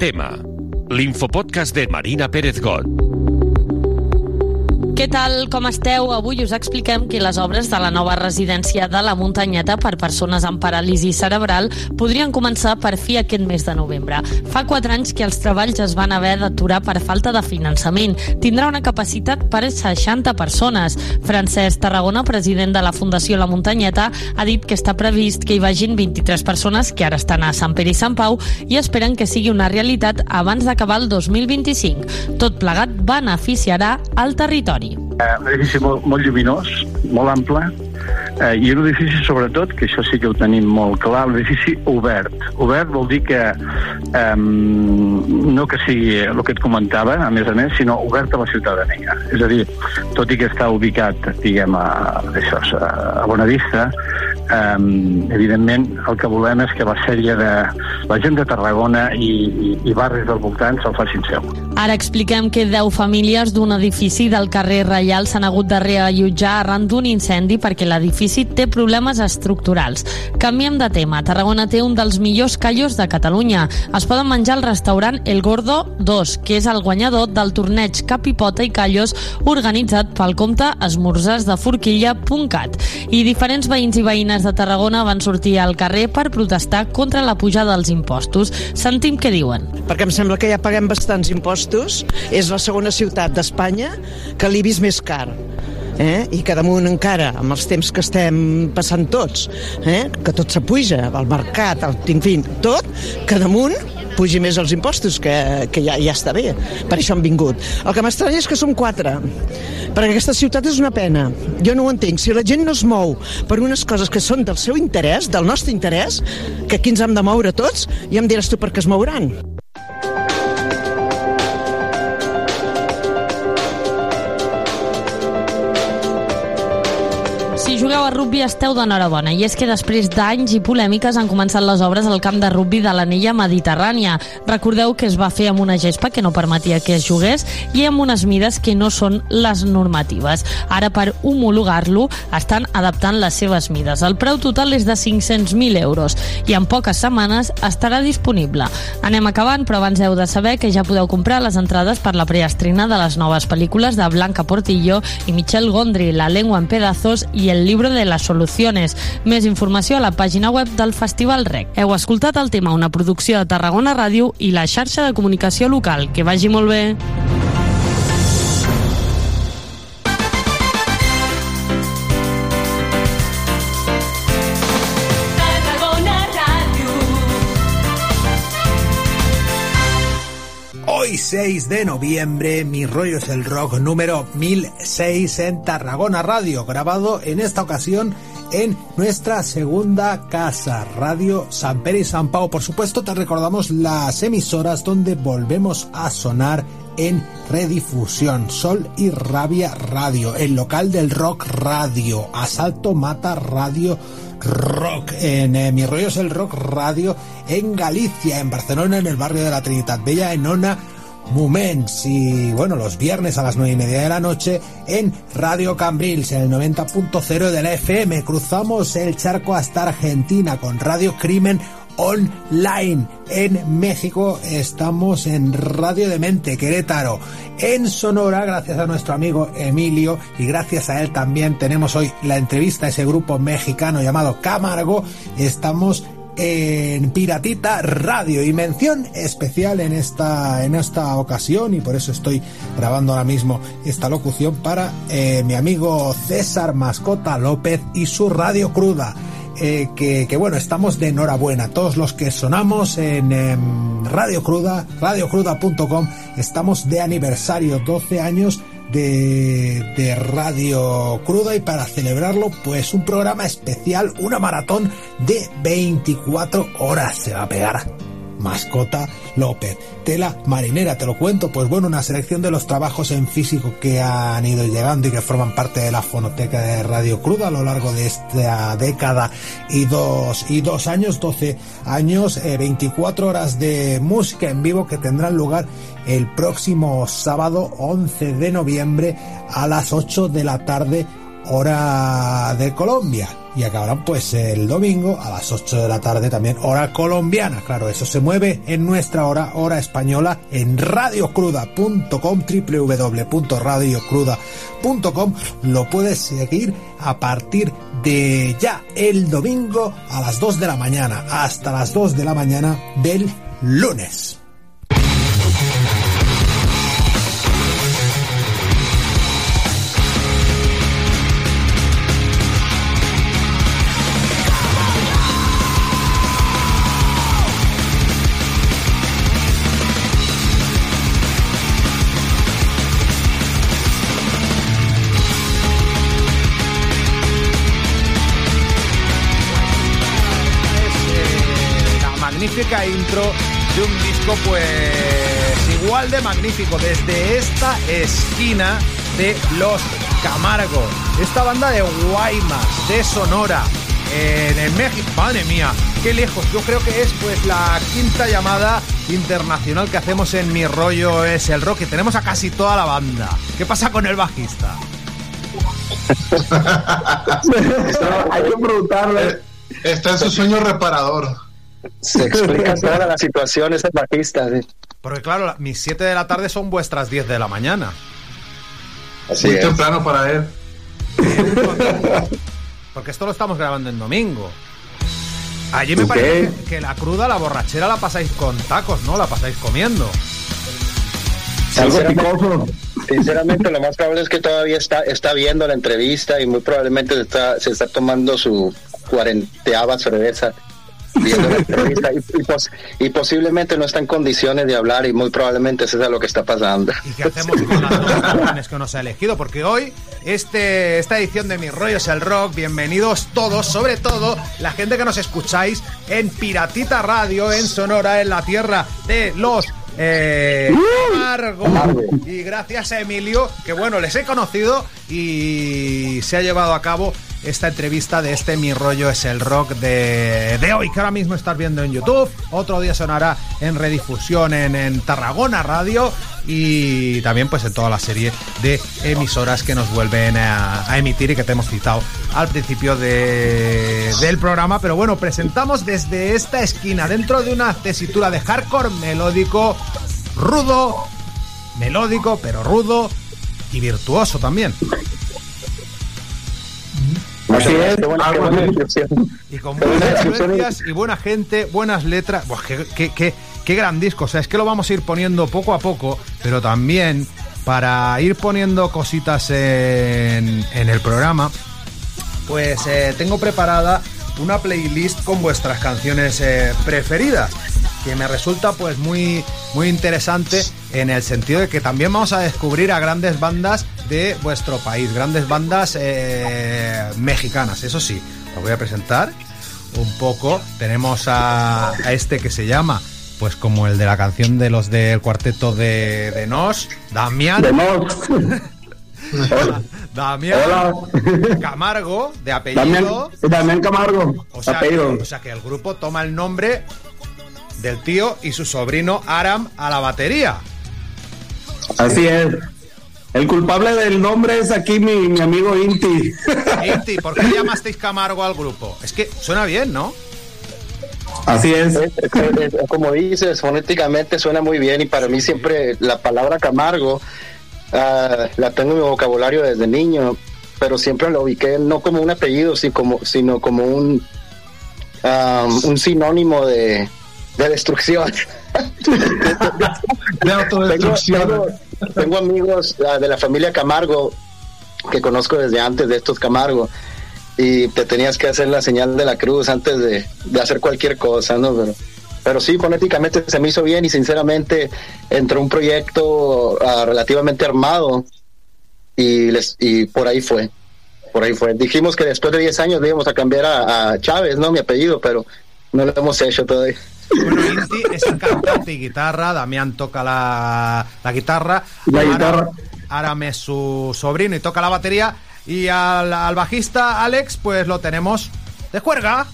Tema. L'infopodcast de Marina Pérez Got. Què tal, com esteu? Avui us expliquem que les obres de la nova residència de la muntanyeta per persones amb paràlisi cerebral podrien començar per fi aquest mes de novembre. Fa quatre anys que els treballs es van haver d'aturar per falta de finançament. Tindrà una capacitat per 60 persones. Francesc Tarragona, president de la Fundació La Muntanyeta, ha dit que està previst que hi vagin 23 persones que ara estan a Sant Pere i Sant Pau i esperen que sigui una realitat abans d'acabar el 2025. Tot plegat beneficiarà al territori. Eh, un edifici molt, molt lluminós, molt ample, eh, i un edifici, sobretot, que això sí que ho tenim molt clar, un edifici obert. Obert vol dir que eh, no que sigui el que et comentava, a més a més, sinó obert a la ciutadania. És a dir, tot i que està ubicat, diguem, a, això, a Bonavista, eh, evidentment el que volem és que la sèrie de la gent de Tarragona i, i, i barris del voltant se'l facin seu. Ara expliquem que 10 famílies d'un edifici del carrer Reial s'han hagut de reallotjar arran d'un incendi perquè l'edifici té problemes estructurals. Canviem de tema. Tarragona té un dels millors callos de Catalunya. Es poden menjar al restaurant El Gordo 2, que és el guanyador del torneig Capipota i Callos organitzat pel compte esmorzars de forquilla.cat. I diferents veïns i veïnes de Tarragona van sortir al carrer per protestar contra la pujada dels impostos. Sentim què diuen. Perquè em sembla que ja paguem bastants impostos és la segona ciutat d'Espanya que l'he vist més car. Eh? i que damunt encara, amb els temps que estem passant tots, eh? que tot s'apuja, el mercat, el, en fi, tot, que damunt pugi més els impostos, que, que ja, ja està bé. Per això han vingut. El que m'estranya és que som quatre, perquè aquesta ciutat és una pena. Jo no ho entenc. Si la gent no es mou per unes coses que són del seu interès, del nostre interès, que aquí ens hem de moure tots, ja em diràs tu per què es mouran. A rugby esteu d'enhorabona i és que després d'anys i polèmiques han començat les obres al camp de rugby de l'anella mediterrània. Recordeu que es va fer amb una gespa que no permetia que es jugués i amb unes mides que no són les normatives. Ara per homologar-lo estan adaptant les seves mides. El preu total és de 500.000 euros i en poques setmanes estarà disponible. Anem acabant, però abans heu de saber que ja podeu comprar les entrades per la preestrena de les noves pel·lícules de Blanca Portillo i Michel Gondry, La lengua en pedazos i el llibre de les solucions. Més informació a la pàgina web del Festival REC. Heu escoltat el tema una producció de Tarragona Ràdio i la xarxa de comunicació local. Que vagi molt bé. 6 de noviembre, Mi rollo es el rock número 1006 en Tarragona Radio, grabado en esta ocasión en nuestra segunda casa, Radio San Pere y San Pau. Por supuesto, te recordamos las emisoras donde volvemos a sonar en redifusión. Sol y Rabia Radio, el local del rock radio, Asalto Mata Radio Rock, en eh, Mi Rollo es el Rock Radio, en Galicia, en Barcelona, en el barrio de la Trinidad Bella, en Ona, Moments y bueno, los viernes a las nueve y media de la noche en Radio Cambrils, en el 90.0 de la FM. Cruzamos el charco hasta Argentina con Radio Crimen online. En México estamos en Radio Demente, Querétaro. En Sonora, gracias a nuestro amigo Emilio y gracias a él también tenemos hoy la entrevista a ese grupo mexicano llamado Camargo. Estamos en Piratita Radio y mención especial en esta, en esta ocasión y por eso estoy grabando ahora mismo esta locución para eh, mi amigo César Mascota López y su Radio Cruda. Eh, que, que, bueno, estamos de enhorabuena. Todos los que sonamos en, Radio Cruda, radiocruda.com, estamos de aniversario, 12 años de, de Radio Cruda y para celebrarlo pues un programa especial, una maratón de 24 horas se va a pegar. Mascota López. Tela marinera, te lo cuento, pues bueno, una selección de los trabajos en físico que han ido llegando y que forman parte de la fonoteca de Radio Cruda a lo largo de esta década y dos, y dos años, 12 años, eh, 24 horas de música en vivo que tendrán lugar el próximo sábado 11 de noviembre a las 8 de la tarde hora de Colombia. Y acabarán pues el domingo a las 8 de la tarde también hora colombiana. Claro, eso se mueve en nuestra hora, hora española, en radiocruda.com, www.radiocruda.com. Lo puedes seguir a partir de ya el domingo a las 2 de la mañana hasta las 2 de la mañana del lunes. Intro de un disco pues igual de magnífico desde esta esquina de Los Camargo. Esta banda de Guaymas, de Sonora, en, México. Madre mía, qué lejos. Yo creo que es pues la quinta llamada internacional que hacemos en Mi Rollo es el Rock y tenemos a casi toda la banda. ¿Qué pasa con el bajista? hay que preguntarle. Está en su sueño reparador. Se explica toda la situación, ese bajista. Porque claro, mis 7 de la tarde son vuestras 10 de la mañana. Así Muy temprano para él. Porque esto lo estamos grabando en domingo. Allí me parece que, la cruda, la borrachera la pasáis con tacos, ¿no? La pasáis comiendo. Sinceramente, sinceramente, lo más probable es que todavía está, está viendo la entrevista y muy probablemente se está, se está tomando su cuarenteava cerveza viendo la entrevista y, posiblemente no está en condiciones de hablar y muy probablemente eso es lo que está pasando. ¿Y qué hacemos con las dos canciones que nos ha elegido? Porque hoy este, esta edición de Mi Rollo es el Rock, bienvenidos todos, sobre todo la gente que nos escucháis en Piratita Radio, en Sonora, en la tierra de los eh, Y gracias a Emilio, que bueno, les he conocido y se ha llevado a cabo esta entrevista de este Mi Rollo es el Rock de, de hoy, que ahora mismo estás viendo en YouTube. Otro día sonará en redifusión en, en Tarragona Radio y también pues en toda la serie de emisoras que nos vuelven a, emitir y que te hemos citado al principio de, del programa. Pero bueno, presentamos desde esta esquina, dentro de una tesitura de hardcore melódico, rudo, melódico, pero rudo y virtuoso también. Así es, y con buenas influencias y buena gente, buenas letras. Buah, qué, qué, qué, gran disco. O sea, es que lo vamos a ir poniendo poco a poco, pero también para ir poniendo cositas en, en el programa, pues eh, tengo preparada una playlist con vuestras canciones eh, preferidas que me resulta pues muy muy interesante en el sentido de que también vamos a descubrir a grandes bandas de vuestro país, grandes bandas eh, mexicanas, eso sí, lo voy a presentar un poco. Tenemos a, este que se llama, pues como el de la canción de los del cuarteto de, de Nos, Damián. De Nos. Damián Camargo, de apellido. Damián, Camargo, o sea, apellido. o sea que el grupo toma el nombre del tío y su sobrino Aram a la batería. Así es. El culpable del nombre es aquí mi, amigo Inti. Inti, ¿por qué llamasteis Camargo al grupo? Es que suena bien, ¿no? Así es. Como dices, fonéticamente suena muy bien y para mí siempre la palabra Camargo ah, la tengo en mi vocabulario desde niño, pero siempre lo ubiqué no como un apellido, sino como, sino como un, ah, un sinónimo de, de destrucción. de autodestrucción. Tengo, amigos ah, de la familia Camargo que conozco desde antes de estos Camargo y te tenías que hacer la señal de la cruz antes de, hacer cualquier cosa, ¿no? Pero, pero sí, fonéticamente se me hizo bien y sinceramente entró un proyecto ah, relativamente armado y, les, y por ahí fue. Por ahí fue. Dijimos que después de 10 años íbamos a cambiar a, a Chávez, ¿no? Mi apellido, pero no lo hemos hecho todavía. Bueno, Inti es el cantante y guitarra, Damián toca la, la guitarra, la guitarra. Aram es su sobrino y toca la batería, y al, bajista Alex, pues lo tenemos de juerga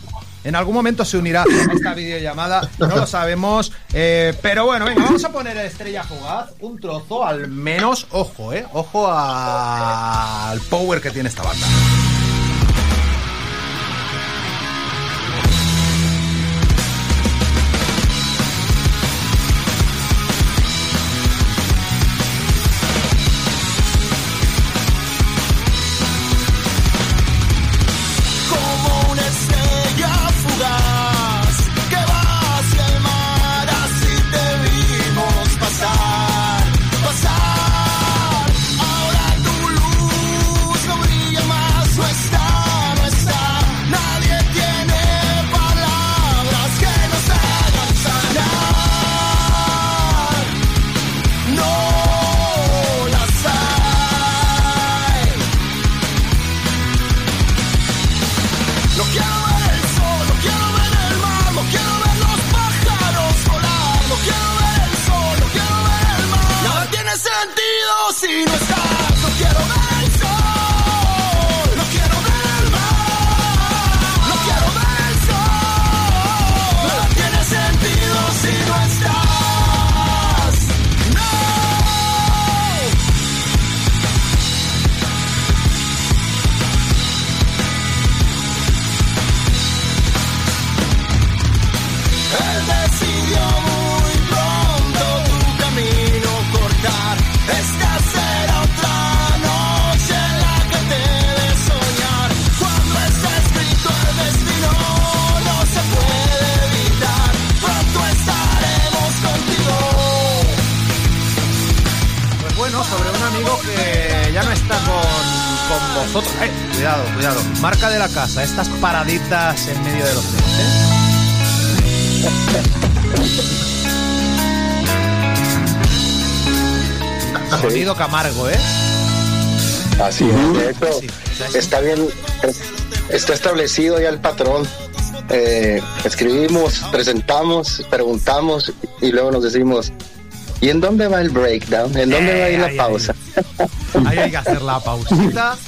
en algún momento se unirá a esta videollamada, no lo sabemos. Eh, pero bueno, venga, vamos a poner Estrella Fugaz un trozo, al menos, ojo, eh, ojo al power que tiene esta banda. Estas paraditas en medio de los ¿eh? Sonido Camargo, ¿eh? Así es, está bien, está establecido ya el patrón. Eh, escribimos, presentamos, preguntamos y luego nos decimos, ¿y en dónde va el breakdown? ¿En dónde va a ir la pausa? Ahí hay que hacer la pausita.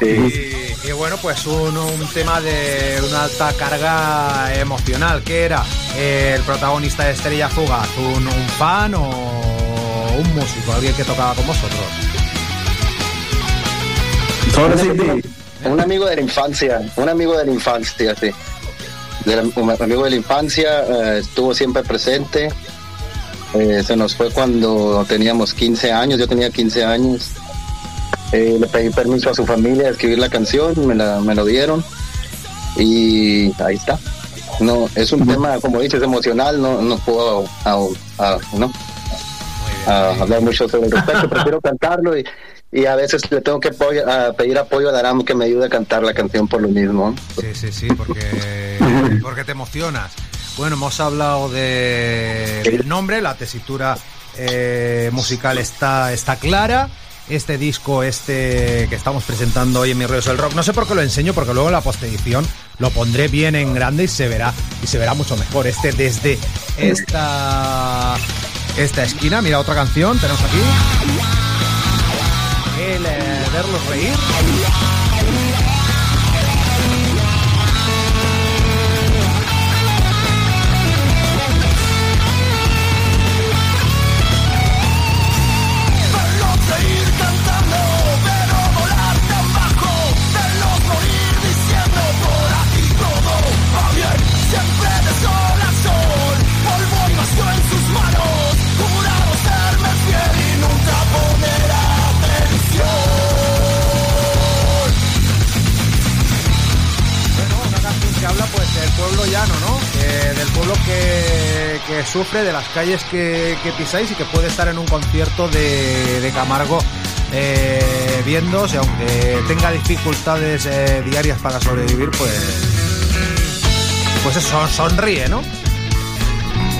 Sí. Y bueno, pues un, tema de una alta carga emocional, que era el protagonista de Estrella Fugaz, un, fan o un músico, alguien que tocaba con vosotros. Un amigo de la infancia, un amigo de la infancia, sí. un amigo de la infancia, eh, estuvo siempre presente. Eh, se nos fue cuando teníamos 15 años, yo tenía 15 años. Eh, le pedí permiso a su familia de escribir la canción, me, la, me lo dieron y ahí está. No, es un tema, como dices, emocional, no, no puedo no, hablar mucho sobre el respecto, prefiero cantarlo y, y a veces le tengo que pedir apoyo a Daram que me ayude a cantar la canción por lo mismo. Sí, sí, sí, porque, porque te emocionas. Bueno, hemos hablado de, del nombre, la tesitura eh, musical está, está clara este disco, este que estamos presentando hoy en Mi Rollo del Rock. No sé por qué lo enseño, porque luego en la postedición lo pondré bien en grande y se verá, y se verá mucho mejor. Este desde esta, esta esquina, mira otra canción, tenemos aquí. El eh, verlos reír. Que, sufre, de las calles que, pisáis y que puede estar en un concierto de, Camargo eh, viendo, aunque tenga dificultades eh, diarias para sobrevivir, pues pues eso, sonríe, ¿no?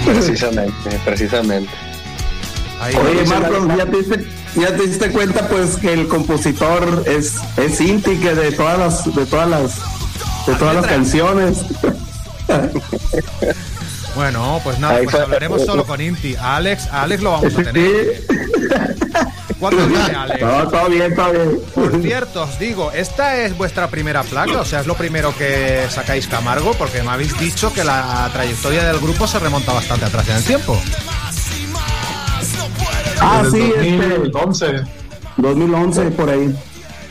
Precisamente, precisamente. Oye, Marcos, ¿ya te, diste, ya te diste cuenta pues que el compositor es, es Inti, que de todas las, de todas las, de todas las canciones. Bueno, pues nada, pues hablaremos solo con Inti. A Alex, Alex lo vamos a tener. ¿Cuándo viene, Alex? No, todo bien, todo bien. Por cierto, os digo, ¿esta es vuestra primera placa? O sea, ¿es lo primero que sacáis Camargo? Porque me habéis dicho que la trayectoria del grupo se remonta bastante atrás en el tiempo. Ah, sí, este, 2011. 2011, por ahí.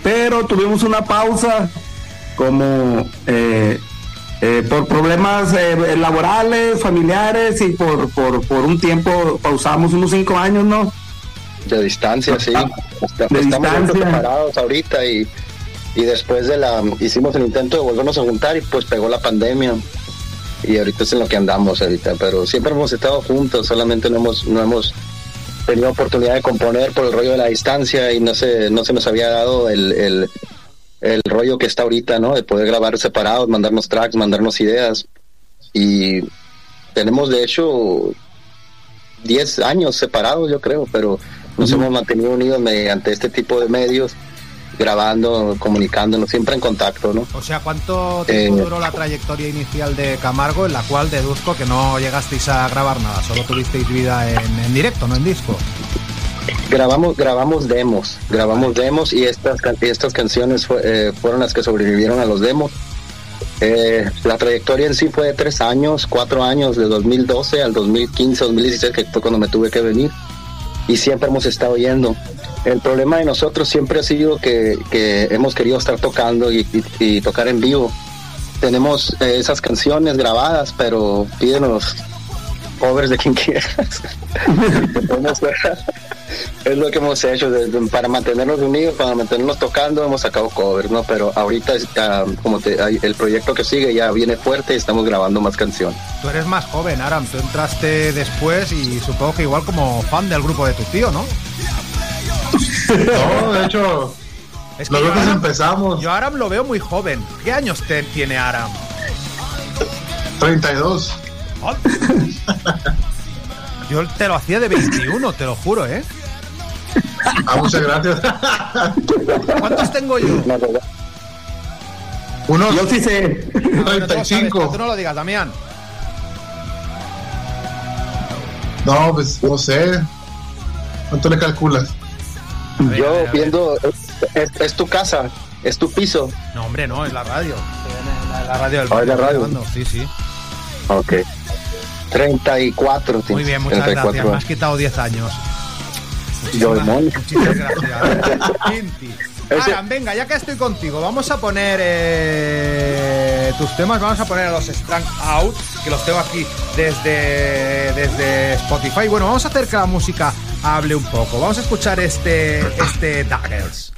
Pero tuvimos una pausa como eh, eh, por problemas eh, laborales, familiares y por, por, por un tiempo pausamos unos cinco años, ¿no? De distancia, sí. Está- De Estamos distancia. separados ahorita y, y después de la... Hicimos el intento de volvernos a juntar y pues pegó la pandemia. Y ahorita es en lo que andamos ahorita. Pero siempre hemos estado juntos, solamente no hemos, no hemos tenido oportunidad de componer por el rollo de la distancia y no se, no se nos había dado el, el, el rollo que está ahorita, ¿no? De poder grabar separados, mandarnos tracks, mandarnos ideas. Y tenemos de hecho 10 años separados, yo creo, pero nos hemos mantenido unidos mediante este tipo de medios, grabando, comunicándonos, siempre en contacto, ¿no? O sea, ¿cuánto tiempo Eh. duró la trayectoria inicial de Camargo en la cual deduzco que no llegasteis a grabar nada, solo tuvisteis vida en, en directo, no en disco? Grabamos, grabamos demos, grabamos demos y estas, estas canciones eh, fueron las que sobrevivieron a los demos. Eh, la trayectoria en sí fue de tres años, cuatro años, de 2012 al 2015, 2016, que fue cuando me tuve que venir. Y siempre hemos estado yendo. El problema de nosotros siempre ha sido que, que hemos querido estar tocando y tocar en vivo. Tenemos eh, esas canciones grabadas, pero pídenos covers de quien quieras. Es lo que hemos hecho de- de- para mantenernos unidos, para mantenernos tocando, hemos sacado covers, ¿no? Pero ahorita, ah, como te, el proyecto que sigue ya viene fuerte y estamos grabando más canciones. Tú eres más joven, Aram, tú entraste después y supongo que igual como fan del grupo de tu tío, ¿no? No, de hecho, Es yo dos Aram- empezamos. Yo Aram lo veo muy joven. ¿Qué años te- tiene Aram? 32. Yo te lo hacía de 21, te lo juro, ¿eh? Ah, muchas gracias. ¿Cuántos tengo yo? Unos Yo sí sé. Ah, bueno, tú lo sabes, 35. pero tú no lo digas, Damián. No, pues no sé. ¿Cuánto le calculas? Ver, Yo ver, a ver. viendo, es, es tu casa, es tu piso. No, hombre, no, es la radio. La, la radio del Ah, es la barrio, radio. Sí, sí. Ok. 34. Muy bien, muchas 34 gracias. Me has quitado 10 años. Yo, Muchísimas, gracias. Aram, venga, ya que estoy contigo, vamos a poner eh, tus temas, vamos a poner a los Strang Out, que los tengo aquí desde, desde Spotify. Bueno, vamos a hacer que la música hable un poco. Vamos a escuchar este, este Daggers.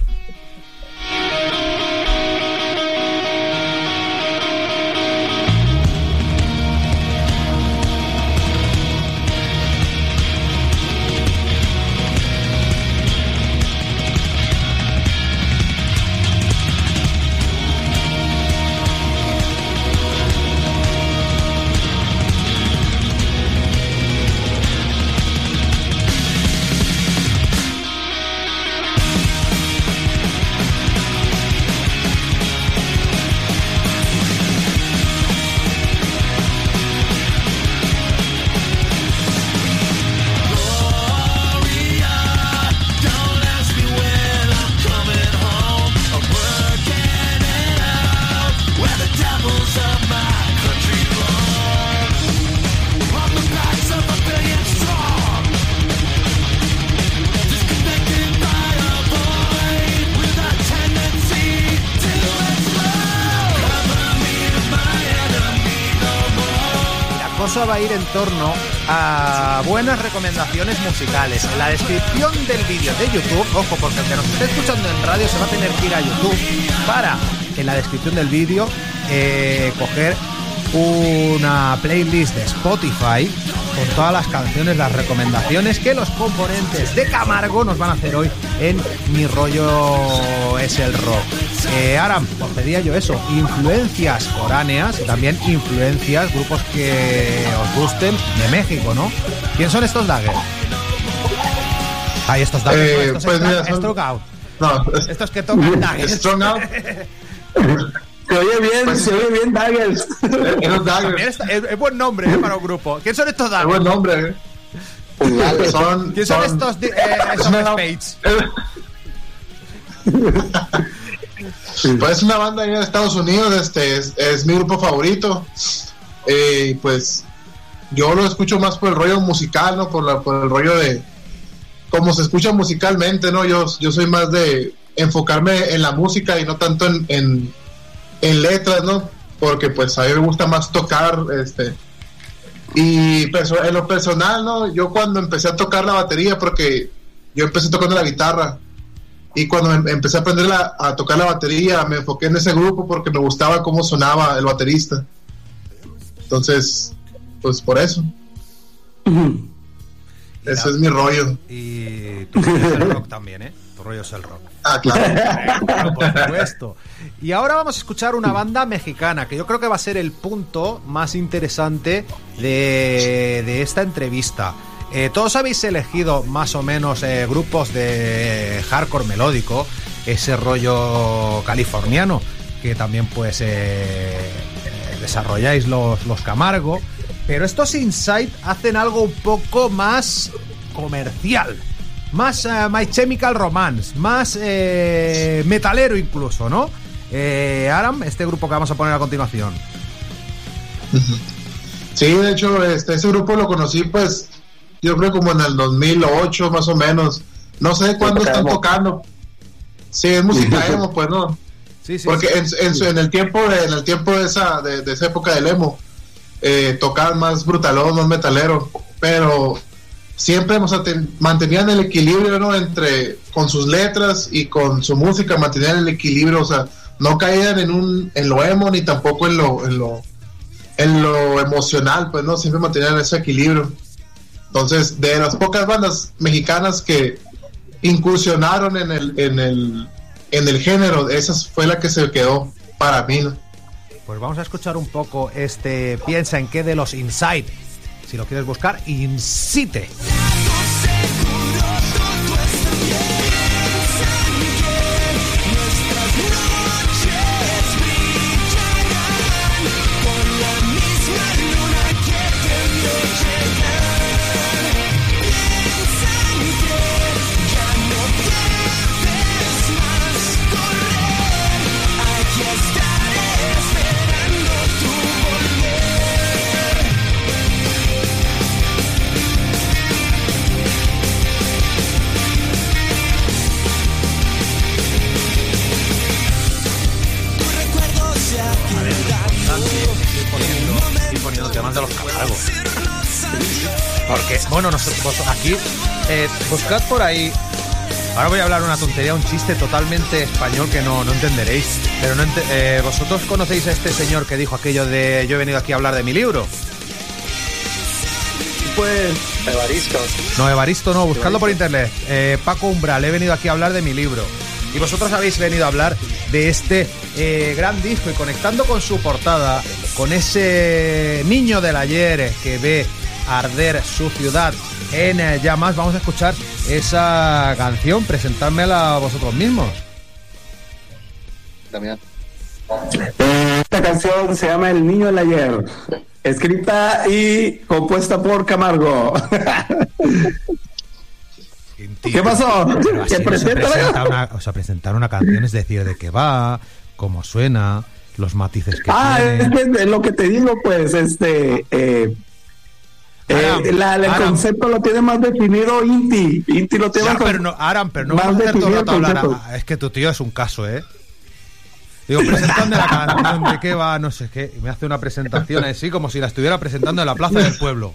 Va a ir en torno a buenas recomendaciones musicales. En la descripción del vídeo de YouTube, ojo, porque el que nos esté escuchando en radio se va a tener que ir a YouTube para, en la descripción del vídeo, eh, coger una playlist de Spotify con todas las canciones, las recomendaciones que los componentes de Camargo nos van a hacer hoy en Mi Rollo es el Rock. Eh, Aram, os pedía yo eso, influencias foráneas y también influencias, grupos que os gusten de México, ¿no? ¿Quién son estos Daggers? Ay, estos Daggers, Eh, no, estos pues mira, son- Stroke Out. No, es- Estos que tocan Daggers. Strong Out. Se oye bien, Pues- se oye bien, Daggers. Daggers. está- es, es buen nombre eh, para un grupo. ¿Quién son estos Es Daggers? buen nombre, ¿eh? Puñales. Son, ¿Quién son estos di- eh, es esos Spades? Pues es una banda de Estados Unidos, este es, es mi grupo favorito. Eh, pues yo lo escucho más por el rollo musical, ¿no? Por, el rollo de cómo se escucha musicalmente, ¿no? Yo, yo soy más de enfocarme en la música y no tanto en, en, en letras, ¿no? Porque pues a mí me gusta más tocar, este. Y en lo personal, ¿no? Yo cuando empecé a tocar la batería, porque yo empecé tocando la guitarra, y cuando em- empecé a aprender la- a tocar la batería, me enfoqué en ese grupo porque me gustaba cómo sonaba el baterista. Entonces, pues por eso. Ese es mi rollo. Y tu rollo es el rock también, ¿eh? Tu rollo es el rock. Ah, claro. Claro, por supuesto. Y ahora vamos a escuchar una banda mexicana que yo creo que va a ser el punto más interesante de, de esta entrevista. Eh, todos habéis elegido más o menos eh, grupos de hardcore melódico, ese rollo californiano que también pues eh, eh, desarrolláis los, los Camargo, pero estos Insight hacen algo un poco más comercial, más My Chemical Romance, más metalero incluso, ¿no? Aram, este grupo que vamos a poner a continuación. Sí, de hecho, este, ese grupo lo conocí, pues, yo creo como en el 2008, más o menos. No sé cuándo están emo. tocando. Sí, es música emo, pues, ¿no? Sí, sí, Porque sí. En, en su- en el tiempo de, en el tiempo de esa, de, de esa época del emo, eh, tocaban más brutalón, más metalero, pero siempre hemos aten- mantenían el equilibrio, ¿no? Entre, con sus letras y con su música, mantenían el equilibrio, o sea, no caían en un, en lo emo ni tampoco en lo, en lo, en lo emocional, pues, ¿no? Siempre mantenían ese equilibrio. Entonces, de las pocas bandas mexicanas que incursionaron en el, en el, en el género, esa fue la que se quedó para mí. Pues vamos a escuchar un poco este Piensa en qué de los Inside. Si lo quieres buscar, Insite. Estoy poniendo temas de los Camargo. Porque, bueno, nosotros vos- aquí, eh, buscad por ahí. Ahora voy a hablar una tontería, un chiste totalmente español que no, no entenderéis. Pero no ente- eh, vosotros conocéis a este señor que dijo aquello de yo he venido aquí a hablar de mi libro. Pues Evaristo. No, Evaristo no, buscadlo por internet. Eh, Paco Umbral, he venido aquí a hablar de mi libro. Y vosotros habéis venido a hablar de este eh, gran disco y conectando con su portada, con ese niño del ayer eh, que ve arder su ciudad en eh, llamas, vamos a escuchar esa canción, presentármela a vosotros mismos. Damián. esta canción se llama El Niño del Ayer, escrita y compuesta por Camargo. ¿Qué pasó? Pero así ¿Que no se preséntala? presenta una, o sea, presentar una canción es decir de qué va, cómo suena, los matices que Ah, tiene. es es lo que te digo, pues, este, eh, eh, la- el Aram. concepto lo tiene más definido Inti. Inti lo tiene Ya, más pero no, Aram, pero no más vamos a hacer todo el rato hablar. Ah, Es que tu tío es un caso, ¿eh? Digo, presentando la canción, ¿de qué va? No sé qué. Y me hace una presentación así como si la estuviera presentando en la plaza del pueblo.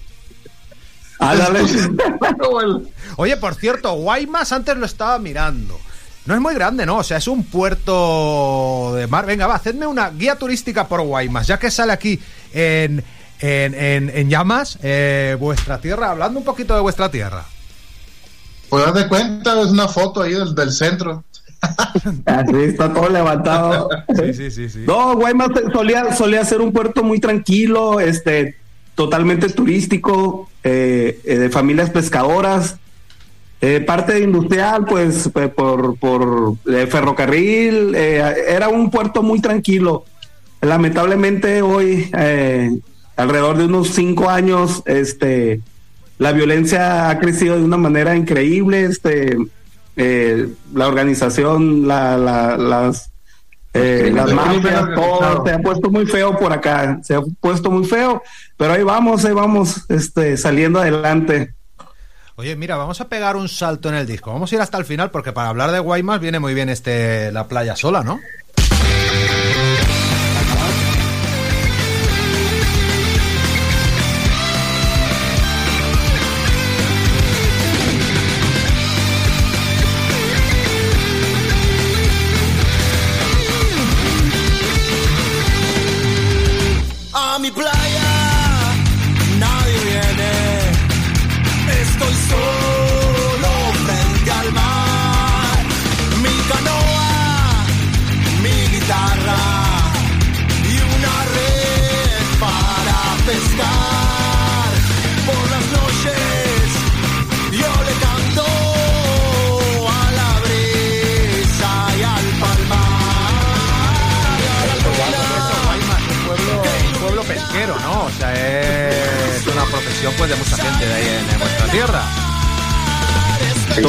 Ándale. Oye, por cierto, Guaymas antes lo estaba mirando. No es muy grande, ¿no? O sea, es un puerto de mar. Venga, va, hacedme una guía turística por Guaymas, ya que sale aquí en, en, en, en llamas eh, vuestra tierra, hablando un poquito de vuestra tierra. Pues haz de cuenta, es una foto ahí del, del centro. Así está todo levantado. Sí, sí, sí, sí. No, Guaymas solía, solía ser un puerto muy tranquilo, este, totalmente turístico, eh, eh, de familias pescadoras. Eh, parte industrial, pues, pues, por, por eh, ferrocarril, eh, era un puerto muy tranquilo. Lamentablemente hoy, eh, alrededor de unos cinco años, este, la violencia ha crecido de una manera increíble, este, eh, la organización, la, la, las, eh, las mafias, todo se ha puesto muy feo por acá, se ha puesto muy feo, pero ahí vamos, ahí vamos, este, saliendo adelante. Oye, mira, vamos a pegar un salto en el disco. Vamos a ir hasta el final porque para hablar de Guaymas viene muy bien este La playa sola, ¿no?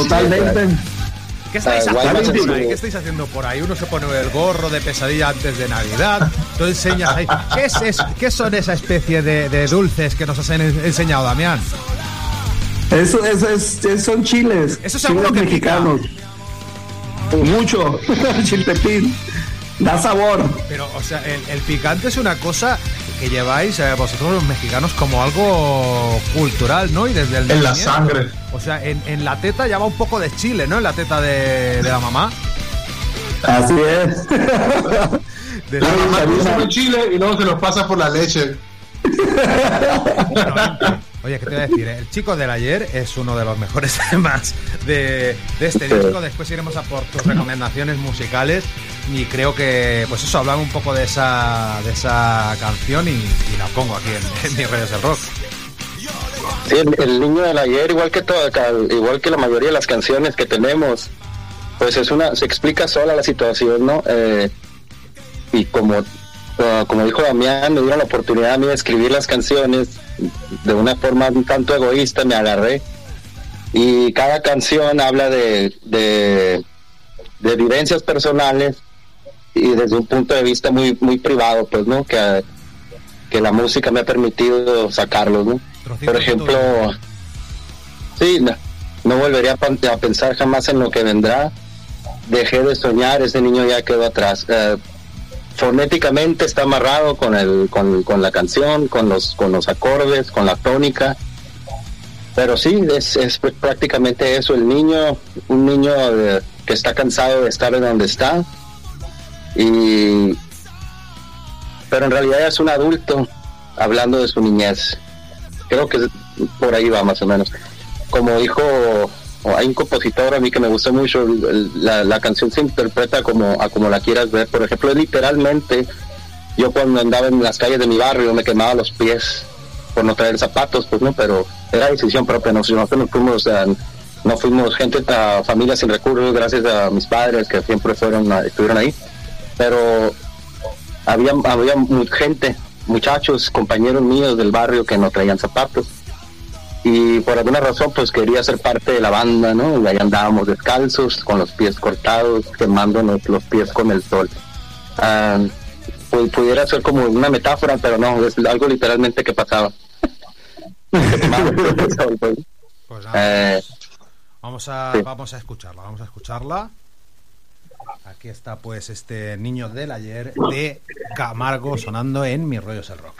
Totalmente. ¿Qué estáis Ah, haciendo ahí? ¿Qué estáis haciendo por ahí? Uno se pone el gorro de pesadilla antes de Navidad. Tú enseñas ahí. ¿Qué, es, es- qué son esa especie de, de dulces que nos has en- enseñado, Damián? Eso, eso es, son chiles. Eso chiles que pica. mexicanos. Mucho. Chiltepín. Da sabor. Pero, o sea, el, el picante es una cosa que lleváis eh, vosotros los mexicanos como algo cultural, ¿no? Y desde el En la sangre. O sea, en, en la teta ya va un poco de chile, ¿no? En la teta de, de la mamá. Así es. De La mamá consume chile y luego se nos pasa por la leche. Oye, ¿qué te voy a decir? El chico del ayer es uno de los mejores temas de, de este disco. Después iremos a por tus recomendaciones musicales. Y creo que, pues eso, hablamos un poco de esa, de esa canción y, y la pongo aquí en, en mis redes del rock. Sí, el, niño del ayer, igual que todo, igual que la mayoría de las canciones que tenemos, pues es una, se explica sola la situación, ¿no? Eh, y como, ah, como dijo Damián, me dieron la oportunidad a mí de escribir las canciones de una forma un tanto egoísta, me agarré. Y cada canción habla de, de, de vivencias personales y desde un punto de vista muy, muy privado, pues, ¿no? Que, que la música me ha permitido sacarlos, ¿no? Por ejemplo, sí, no, no volvería a, pensar jamás en lo que vendrá. Dejé de soñar, ese niño ya quedó atrás. Eh, fonéticamente está amarrado con el con, con la canción, con los con los acordes, con la tónica. Pero sí, es, es prácticamente eso. El niño, un niño eh, que está cansado de estar en donde está. Y pero en realidad es un adulto hablando de su niñez. Creo que por ahí va más o menos. Como dijo, hay un compositor a mí que me gustó mucho, la, la canción se interpreta como a como la quieras ver. Por ejemplo, literalmente, yo cuando andaba en las calles de mi barrio me quemaba los pies por no traer zapatos, pues no, pero era decisión propia. Nosotros no fuimos, no fuimos gente, a familia sin recursos, gracias a mis padres que siempre fueron, estuvieron ahí. Pero había, había gente, muchachos, compañeros míos del barrio que no traían zapatos. Y por alguna razón, pues quería ser parte de la banda, ¿no? Y ahí andábamos descalzos, con los pies cortados, quemándonos los pies con el sol. Ah, pu- pudiera ser como una metáfora, pero no, es algo literalmente que pasaba. Pues. Pues nada, Eh, vamos, a, sí. vamos a escucharla, vamos a escucharla. Aquí está pues este niño del ayer de Camargo sonando en Mis Rollos el Rock.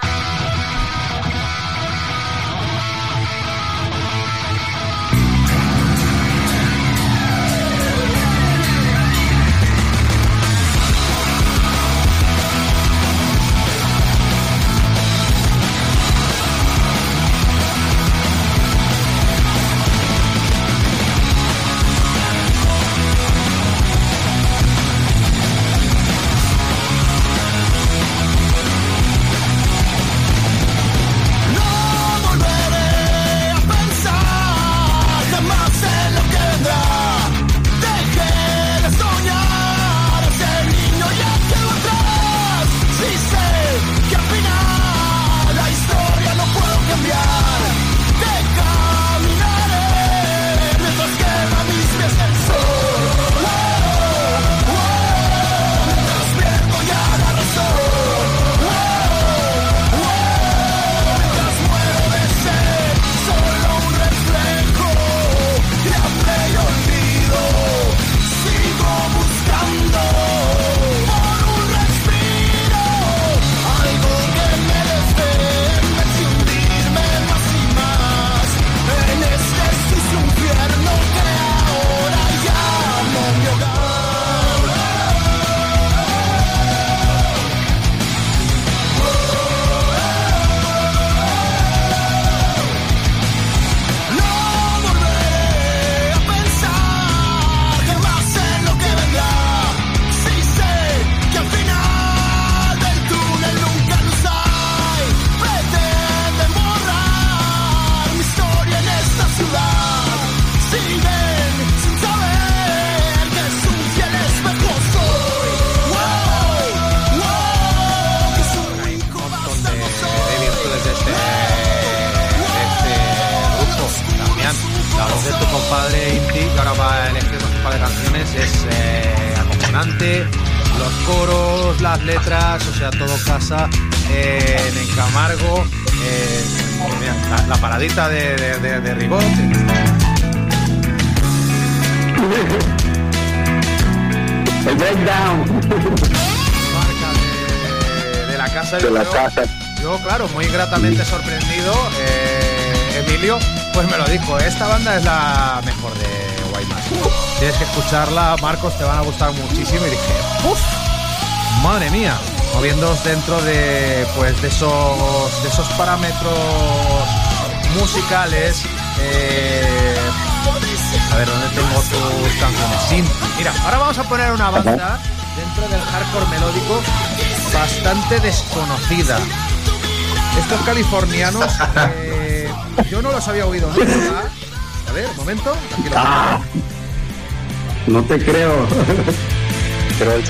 Marcos, te van a gustar muchísimo. Y dije, ¡puf! Madre mía, moviéndoos dentro de pues de esos de esos parámetros musicales. eh, a ver, ¿dónde tengo tus canciones? Sin. Mira, ahora vamos a poner una banda dentro del hardcore melódico bastante desconocida. Estos californianos, eh, yo no los había oído nunca. A ver, un momento. Aquí lo no te creo. Pero el.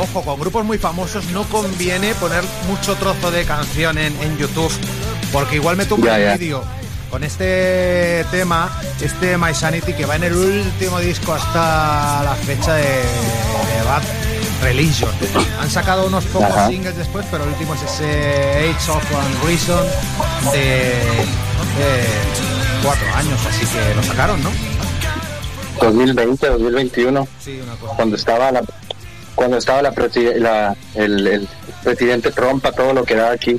Ojo, con grupos muy famosos no conviene poner mucho trozo de canción en, en YouTube, porque igual me tumba el vídeo. Con este tema, este My Sanity, que va en el último disco hasta la fecha de, de Bad Religion. Han sacado unos pocos Ajá. singles después, pero el último es ese Age of One Reason de, de cuatro años, así que lo sacaron, ¿no? 2020, 2021, Sí, una cosa. cuando estaba la cuando estaba la, la- el, el presidente Trump a todo lo que da aquí.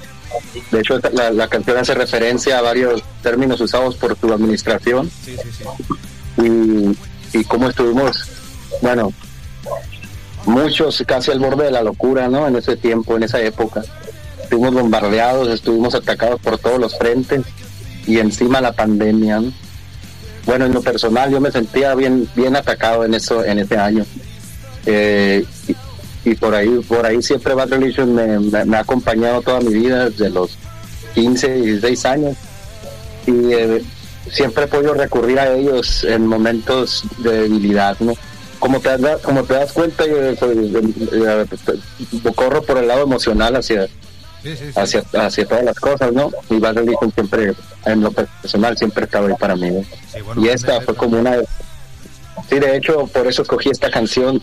De hecho, la, la canción hace referencia a varios términos usados por tu administración Sí, sí, sí. y, y cómo estuvimos, bueno, muchos casi al borde de la locura, ¿no? En ese tiempo, en esa época. Estuvimos bombardeados, estuvimos atacados por todos los frentes y encima la pandemia. ¿no? Bueno, en lo personal yo me sentía bien, bien atacado en eso, en ese año. Eh, y, por ahí, por ahí siempre Bad Religion me, me- me ha acompañado toda mi vida desde los 15, 16 años y eh, siempre he podido recurrir a ellos en momentos de debilidad, ¿no? Como te, das- como te das cuenta, yo, eh, corro por el lado emocional hacia, Sí, sí, sí. hacia, hacia todas las cosas, ¿no? Y Bad Religion siempre, en lo personal, siempre estaba ahí para mí. ¿no? Bueno, y esta fue como una... Sí, de hecho, por eso escogí esta canción,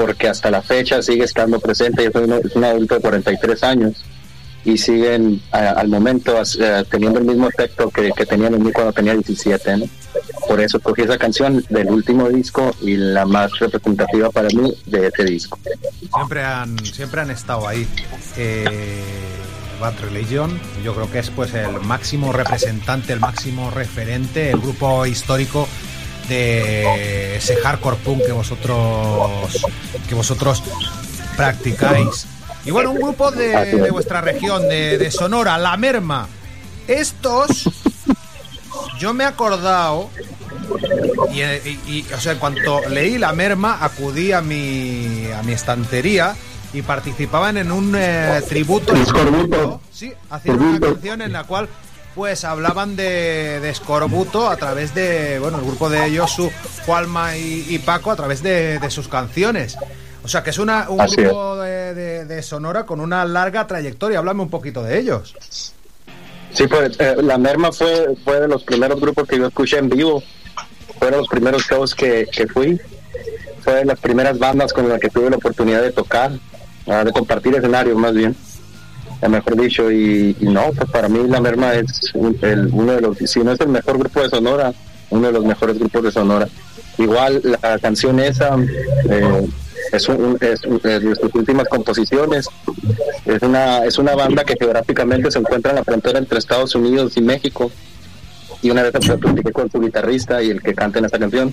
porque hasta la fecha sigue estando presente. Soy un, un adulto de 43 años y siguen a- al momento as- eh, teniendo el mismo efecto que, que tenían en mí cuando tenía 17. ¿no? Por eso escogí esa canción del último disco y la más representativa para mí de ese disco. siempre han siempre han estado ahí eh, Bad Religion yo creo que es pues el máximo representante el máximo referente el grupo histórico de ese hardcore punk que vosotros que vosotros practicáis. Y bueno un grupo de, de vuestra región de, de Sonora La Merma. Estos yo me he acordado y, y- y, o sea, en cuanto leí la merma, acudí a mi, a mi estantería y participaban en un eh, tributo. Sí, hacían una canción en la cual pues hablaban de, de Escorbuto a través de, bueno, el grupo de Josu, Juanma y, y Paco a través de, de sus canciones. O sea, que es una, un Así grupo de, de- de Sonora con una larga trayectoria. Háblame un poquito de ellos. Sí, pues eh, La Merma fue, fue de los primeros grupos que yo escuché en vivo. Fueron los primeros shows que, que fui. Fue de las primeras bandas con las que tuve la oportunidad de tocar, ah, de compartir escenarios más bien, mejor dicho. Y, no, pues para mí La Merma es un- el- uno de los, si no es el mejor grupo de Sonora, uno de los mejores grupos de Sonora. Igual la canción esa eh, es, un- un- de sus últimas composiciones. Es una, es una banda que geográficamente se encuentra en la frontera entre Estados Unidos y México. Y una vez platiqué con su guitarrista y el que canta en esta canción.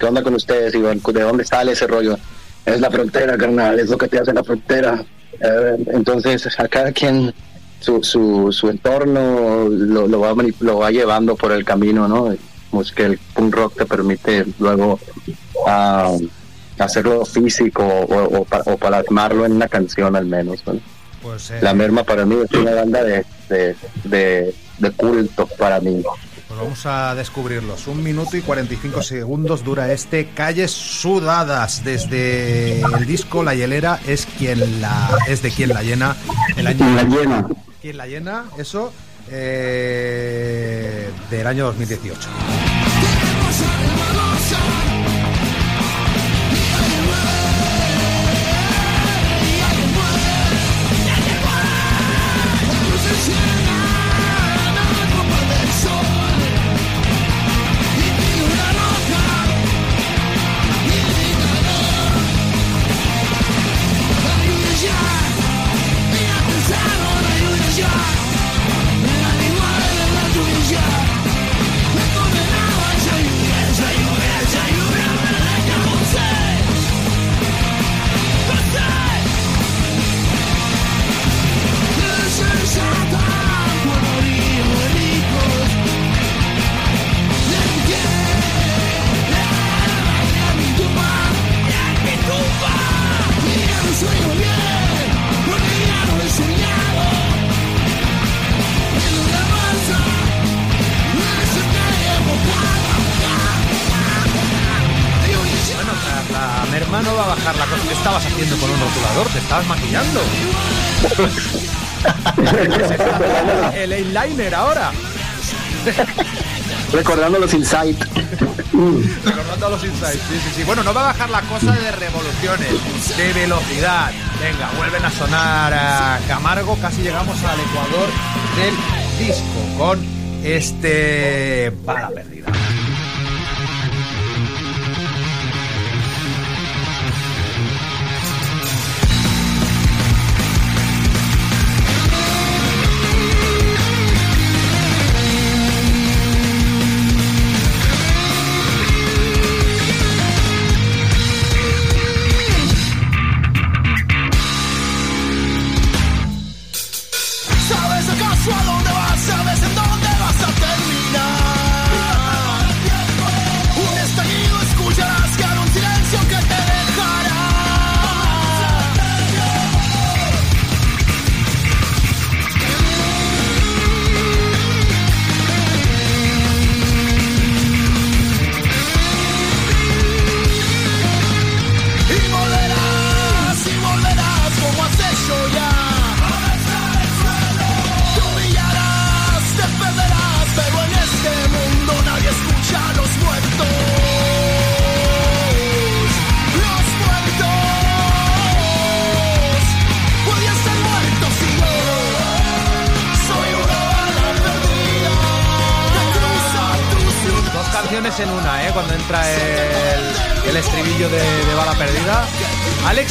¿Qué onda con ustedes? Iván? ¿De dónde sale ese rollo? Es la frontera, carnal, es lo que te hace la frontera. Entonces, a cada quien su, su, su entorno lo, lo, va, lo va llevando por el camino, ¿no? Pues que el punk rock te permite luego ah, hacerlo físico o, o, o plasmarlo en una canción al menos. ¿no? Pues, eh, La Merma para mí es una banda de, de, de, de culto para mí. Pues vamos a descubrirlos. Un minuto y 45 segundos dura este Calles Sudadas desde el disco La Hielera es quien la es de quien la llena el año La llena. quien la llena eso eh, del año 2018. El eyeliner ahora. Recordando los insights. Recordando los insights. Sí, sí, sí. Bueno, no va a bajar la cosa de revoluciones, de velocidad. Venga, vuelven a sonar a Camargo. Casi llegamos al ecuador del disco con este bala perdida.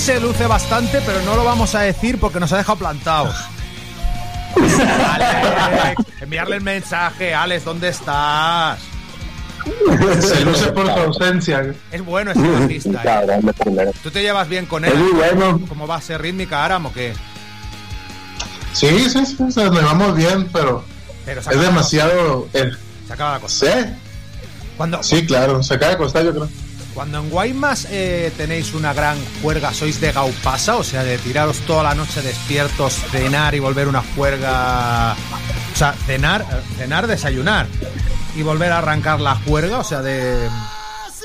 Se luce bastante, pero no lo vamos a decir porque nos ha dejado plantados. Alex, enviarle el mensaje. Alex, ¿dónde estás? Se luce por su ausencia. Es bueno ese bajista, ¿eh? ¿Tú te llevas bien con él? Es muy bueno. ¿Cómo va a ser rítmica Aram o qué? Sí, sí, sí, nos llevamos bien, pero es demasiado. eh, se acaba la cosa. ¿Sí? Cuando, Sí, claro, se acaba de costar, yo creo. Cuando en Guaymas eh, tenéis una gran juerga, ¿sois de gaupasa? O sea, de tiraros toda la noche despiertos, cenar y volver una juerga... O sea, cenar, cenar, desayunar y volver a arrancar la juerga, o sea, de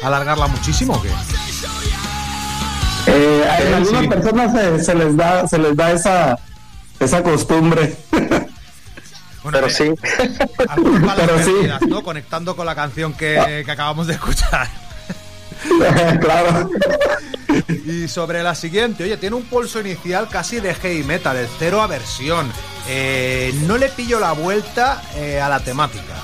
alargarla muchísimo o qué? Eh, a- algunas sí. personas se, se les da se les da esa esa costumbre. Bueno, Pero eh, sí. Pero sí. ¿no? Conectando con la canción que, que acabamos de escuchar. claro. Y sobre la siguiente, oye, tiene un pulso inicial casi de heavy metal, el cero aversión. Eh, no le pillo la vuelta eh, a la temática.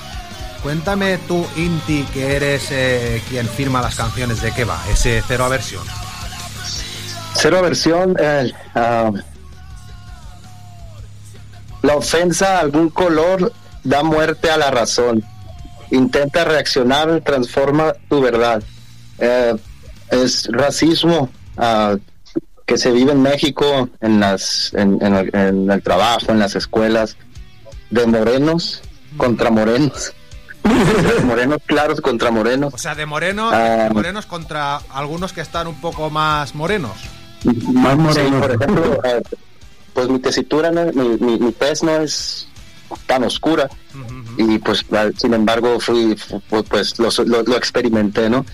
Cuéntame tú, Inti, que eres eh, quien firma las canciones, ¿de qué va ese cero aversión? Cero aversión, eh, ah, la ofensa a algún color da muerte a la razón. Intenta reaccionar, transforma tu verdad. Eh, es racismo ah, que se vive en México, en, las, en, en el, en el trabajo, en las escuelas, de morenos contra morenos. morenos claros contra morenos. O sea, de morenos, Ah. morenos contra algunos que están un poco más morenos. Más Sí, moreno. por ejemplo, eh, pues mi tesitura, no- mi, mi, mi tez no es tan oscura y pues al- sin embargo fui, fu- pues lo, lo, lo experimenté, ¿no?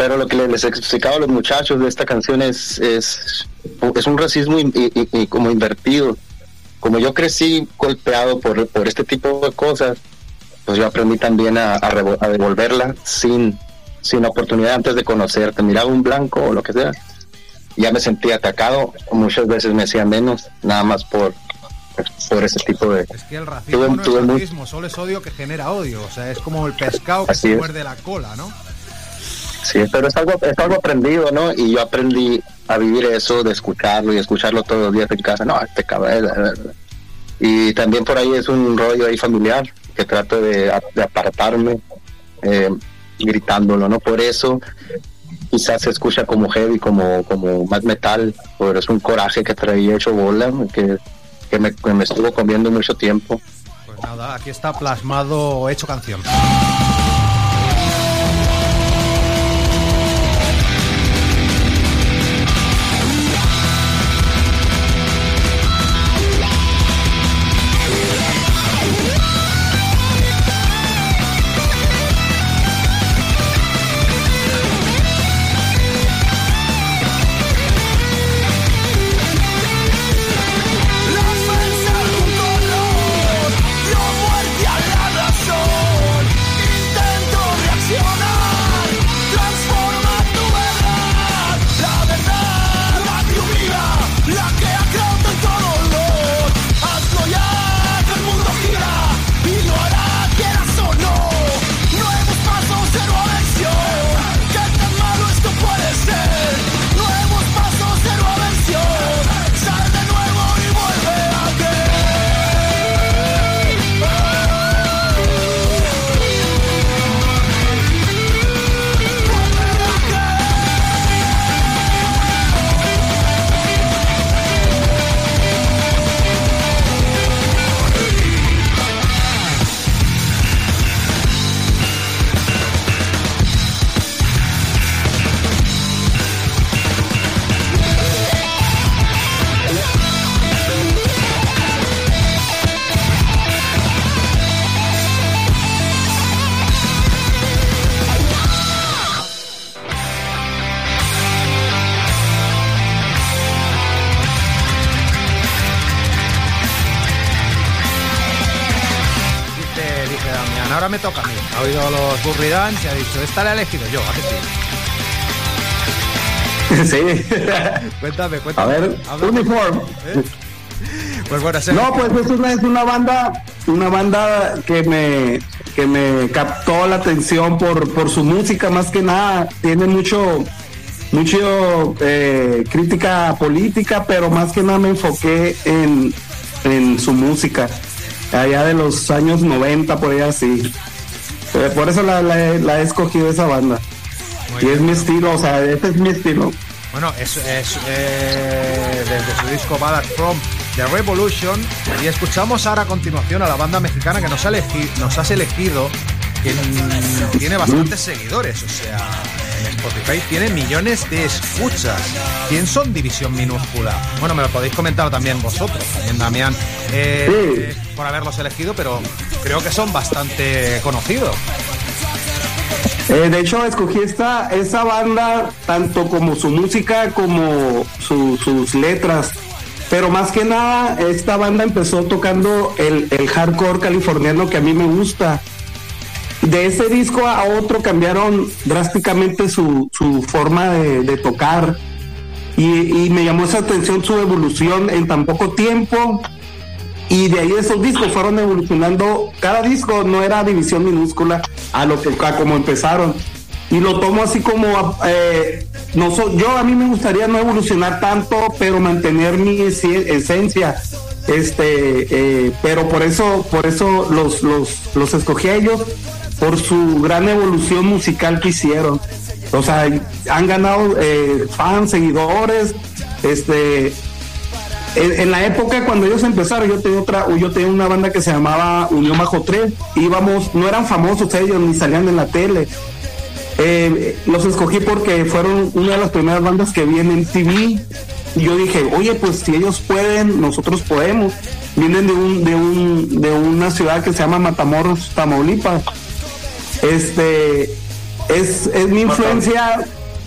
Pero lo que les explicaba a los muchachos de esta canción es, es, es un racismo y, y- y como invertido. Como yo crecí golpeado por, por este tipo de cosas, pues yo aprendí también a, a revo- a devolverla sin, sin oportunidad antes de conocerte. Miraba un blanco o lo que sea, ya me sentía atacado. Muchas veces me hacía menos, nada más por, por ese tipo de... Es que el racismo Tuve- no tuve es muy- racismo, solo es odio que genera odio. O sea, es como el pescado que Así se muerde la cola, ¿no? Sí, pero es algo, es algo aprendido, ¿no? Y yo aprendí a vivir eso, de escucharlo y escucharlo todos los días en casa. No, este cabrón. Y también por ahí es un rollo ahí familiar que trato de, de apartarme eh, gritándolo, ¿no? Por eso quizás se escucha como heavy, como, como más metal, pero es un coraje que traía hecho bola, que, que, me, que me estuvo comiendo mucho tiempo. Pues nada, aquí está plasmado, hecho canción. Ha oído los Burridans y ha dicho, esta la he elegido yo, ¿a que sí? Sí. Cuéntame, A cuéntame. ver, Háblame. uniform. ¿Eh? Pues bueno, No, pues es una, es una banda, una banda que me, que me captó la atención por, por su música, más que nada. Tiene mucho, mucho eh, crítica política, pero más que nada me enfoqué en, en su música. Allá de los años 90, por ahí así. Eh, por eso la, la he- la he escogido esa banda. Muy y bien. es mi estilo, o sea, este es mi estilo. Bueno, es, es eh, desde su disco Ballad From The Revolution y escuchamos ahora a continuación a la banda mexicana que nos, ha elegi- nos has elegido, que tiene bastantes seguidores, o sea, en Spotify tiene millones de escuchas. ¿Quién son División Minúscula? Bueno, me lo podéis comentar también vosotros, también Damián, eh, por haberlos elegido, pero creo que son bastante conocidos. Eh, de hecho, escogí esta, esa banda tanto como su música como su- sus letras. Pero más que nada, esta banda empezó tocando el, el hardcore californiano que a mí me gusta. De ese disco a otro cambiaron drásticamente su, su forma de, de tocar. Y, y me llamó esa atención su evolución en tan poco tiempo. Y de ahí esos discos fueron evolucionando. Cada disco no era división minúscula a lo que a como empezaron. Y lo tomo así como eh, no so- yo a mí me gustaría no evolucionar tanto, pero mantener mi ese- esencia. Este, eh, pero por eso, por eso los, los, los escogí a ellos por su gran evolución musical que hicieron. O sea, han ganado eh, fans, seguidores, este, en, la época cuando ellos empezaron, yo tenía otra, yo tenía una banda que se llamaba Unión Bajo 3, íbamos, no eran famosos ellos, ni salían en la tele. Eh, los escogí porque fueron una de las primeras bandas que vi en MTV y yo dije, oye, pues si ellos pueden, nosotros podemos. Vienen de un, de un, de una ciudad que se llama Matamoros, Tamaulipas. Este es, es mi influencia,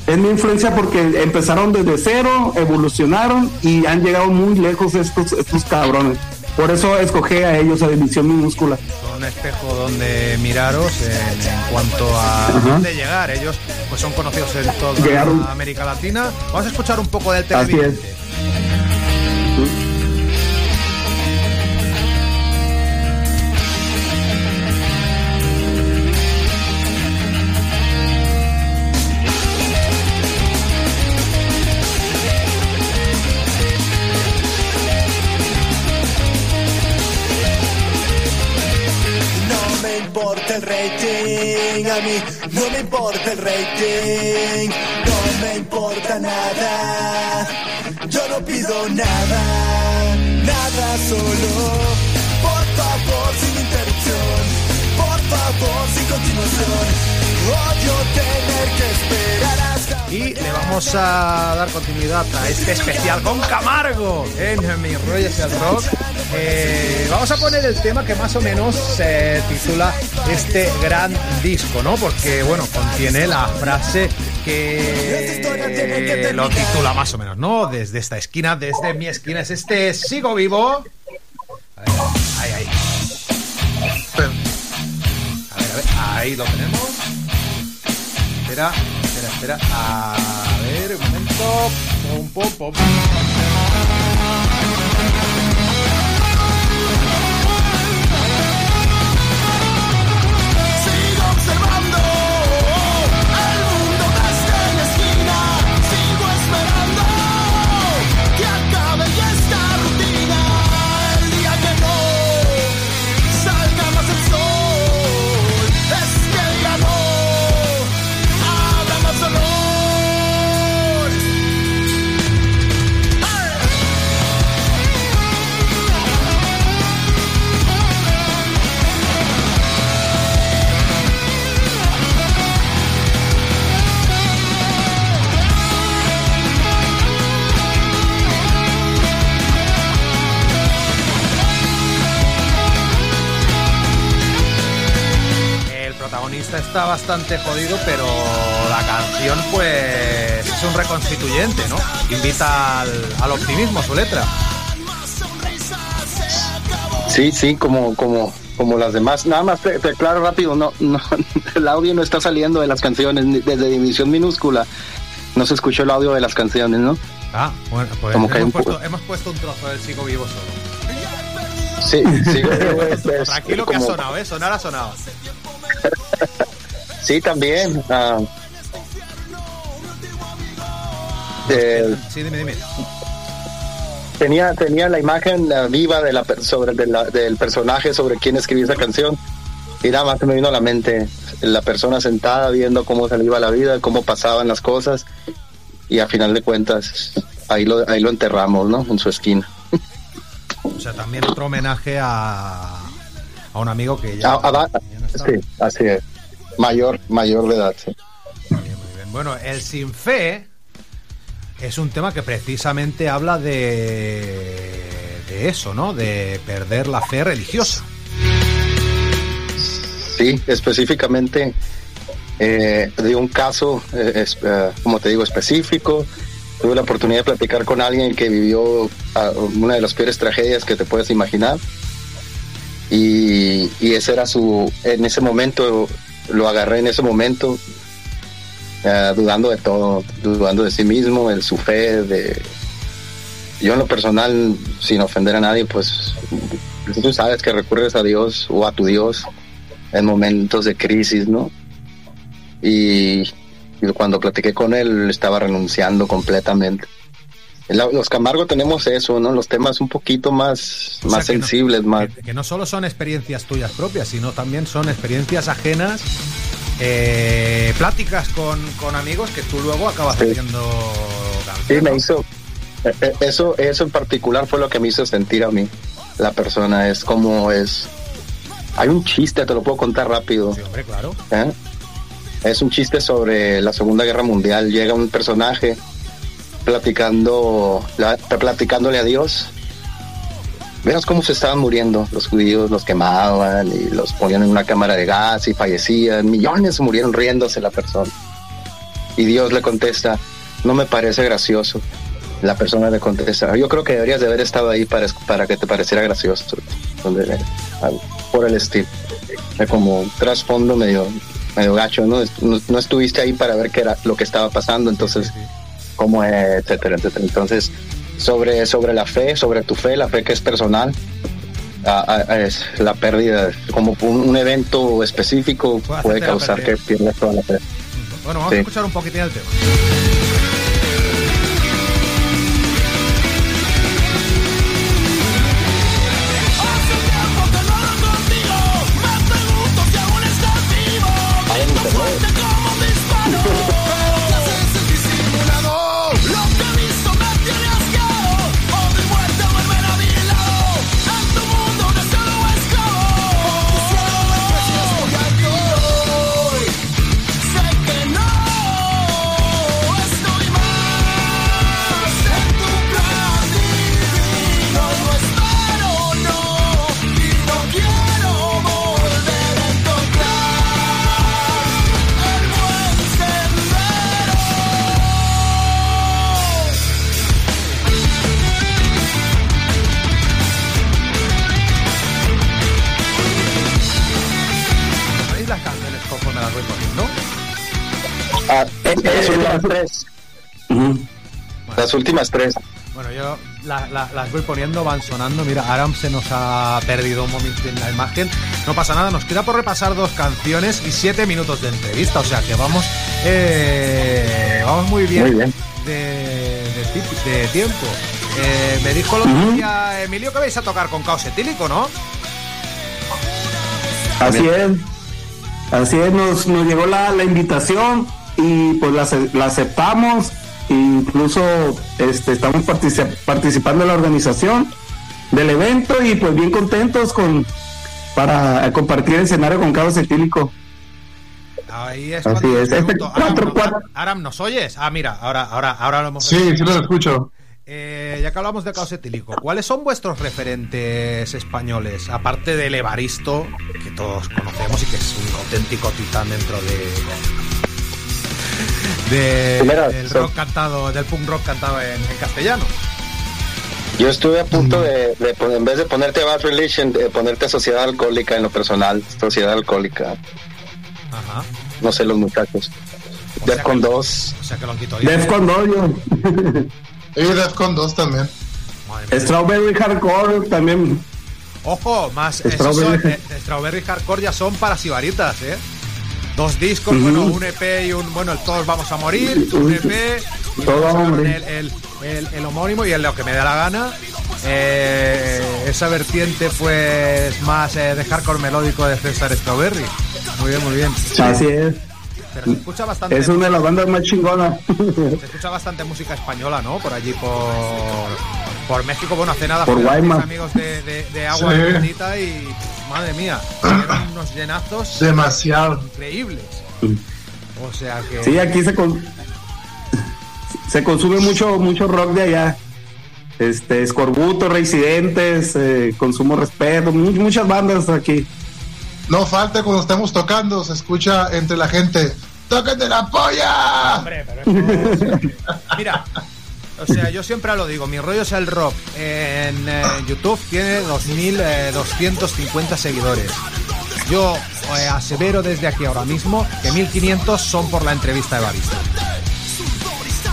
es mi influencia porque empezaron desde cero, evolucionaron y han llegado muy lejos estos, estos cabrones. Por eso escogí a ellos a División Minúscula. Son espejo donde miraros en, en cuanto a Ajá. dónde llegar. Ellos pues son conocidos en toda Llegaron. América Latina. Vamos a escuchar un poco del Así es. No me importa el rating, no me importa nada, yo no pido nada, nada solo, por favor sin interrupción, por favor sin continuación, odio tener que esperar. Y le vamos a dar continuidad a este especial con Camargo en Mi Rollo es el Rock. Eh, vamos a poner el tema que más o menos se titula este gran disco, ¿no? Porque, bueno, contiene la frase que lo titula más o menos, ¿no? Desde esta esquina, desde mi esquina, es este Sigo Vivo. Ahí, ahí. A ver, a ver, ahí lo tenemos. Espera, espera. A ver, un momento. Pum, pum, pum. Está bastante jodido, pero la canción, pues, es un reconstituyente, ¿no? Invita al, al optimismo su letra. Sí, sí, como, como, como las demás. Nada más te, te aclaro rápido, no, no, el audio no está saliendo de las canciones desde División Minúscula. No se escuchó el audio de las canciones, ¿no? Ah, bueno, pues Como que hemos un poco- puesto, hemos puesto un trozo del Sigo Vivo solo. Sí, sí, Tranquilo que ha sonado, ¿eh? Sonar ha sonado. Sí, también. ah, eh, Sí, dime, dime. tenía, tenía la imagen viva de la, sobre, de la- del personaje sobre quien escribió esa canción. Y nada más me vino a la mente la persona sentada viendo cómo se le iba la vida, cómo pasaban las cosas. Y a final de cuentas, ahí lo, ahí lo enterramos, ¿no? En su esquina. O sea, también otro homenaje a, a un amigo que ya, Ah, va- ya no está. sí, así es. Mayor, mayor de edad, sí. Muy bien. Bueno, el sin fe es un tema que precisamente habla de, de eso, ¿no? De perder la fe religiosa. Sí, específicamente eh, de un caso, eh, es- eh, como te digo, específico. Tuve la oportunidad de platicar con alguien que vivió ah, una de las peores tragedias que te puedes imaginar. Y, y ese era su, en ese momento, lo agarré en ese momento, eh, dudando de todo, dudando de sí mismo, de su fe, de... Yo en lo personal, sin ofender a nadie, pues tú sabes que recurres a Dios o a tu Dios en momentos de crisis, ¿no? Y, y cuando platiqué con él, estaba renunciando completamente. La- los Camargo tenemos eso, ¿no? Los temas un poquito más, O más que no- sensibles, más... Que, que no solo son experiencias tuyas propias, sino también son experiencias ajenas, eh, pláticas con, con amigos que tú luego acabas Sí. haciendo Sí, me hizo... eh, eh, Eso, eso en particular fue lo que me hizo sentir a mí, la persona, es como es... Hay un chiste, te lo puedo contar rápido. Sí, hombre, claro. ¿eh? Es un chiste sobre la Segunda Guerra Mundial. Llega un personaje platicando, la- platicándole a Dios. Verás cómo se estaban muriendo los judíos, los quemaban y los ponían en una cámara de gas y fallecían. Millones murieron riéndose la persona. Y Dios le contesta, no me parece gracioso. La persona le contesta, yo creo que deberías de haber estado ahí para, para que te pareciera gracioso. Por el estilo. Es como trasfondo medio, medio gacho. ¿no? no estuviste ahí para ver qué era lo que estaba pasando, entonces, cómo es, etcétera, etcétera. Entonces, sobre, sobre la fe, sobre tu fe, la fe que es personal, ah, ah, es la pérdida, como un, un evento específico Puede causar que pierdas toda la fe. Bueno, vamos Sí. a escuchar un poquitín el tema. Las últimas tres. Bueno, yo la- la- las voy poniendo, van sonando. Mira, Aram se nos ha perdido un momento en la imagen. No pasa nada, nos queda por repasar dos canciones y siete minutos de entrevista. O sea que vamos, eh, vamos muy bien, Muy bien. De, de tip- de tiempo. Eh, me dijo otro día Emilio que vais a tocar con caos etílico, ¿no? Así es. Así es, nos, nos llegó la, la invitación y pues la aceptamos. Incluso este, estamos partici- participando en la organización del evento y pues bien contentos con para compartir el escenario con Carlos Etílico. Ahí es Así es. Este Aram, cuatro, cuatro. Aram, ¿nos oyes? Ah, mira, ahora, ahora, ahora lo hemos Sí, sí lo escucho. Eh, ya que hablamos de caos etílico, ¿cuáles son vuestros referentes españoles? Aparte del Evaristo, que todos conocemos y que es un auténtico titán dentro de. De- del so- rock cantado, del punk rock cantado en, en castellano. Yo estuve a punto de, de en vez de ponerte Bad Religion, de ponerte Sociedad Alcohólica en lo personal. Sociedad Alcohólica. Ajá. No sé, los muchachos. Defcon que- 2. O sea que lo han quitado. Defcon Doyo, Y Defcon 2 también. Strawberry Hardcore también. Ojo, más esos son, Strawberry. eh, Strawberry Hardcore ya son para sibaritas, ¿eh? Dos discos, bueno, un EP y un, bueno, el Todos Vamos a Morir, un EP, y Todo el, el, el- el homónimo y el Lo que me da la gana. Eh, esa vertiente, pues, más eh, de hardcore melódico de César Strawberry. Muy bien, muy bien. Así es. Pero se escucha bastante, Es una de las bandas más chingonas. se escucha bastante música española, ¿no? Por allí, por, por México. Bueno, hace nada Por mis Guaymas. amigos de, de, de Agua Sí. Bendita y, madre mía, eran unos llenazos Demasiado. increíbles. O sea que... Sí, aquí se con- se consume mucho mucho rock de allá. Este, Escorbuto, Reincidentes, eh, Consumo Respeto, mu- muchas bandas aquí. No falta cuando estamos tocando, se escucha entre la gente. ¡Tócate la polla! Hombre, pero eso- Mira, o sea, yo siempre lo digo, mi rollo es el rock. En eh, YouTube tiene 2.250 seguidores. Yo eh, asevero desde aquí ahora mismo que 1.500 son por la entrevista de Baristo.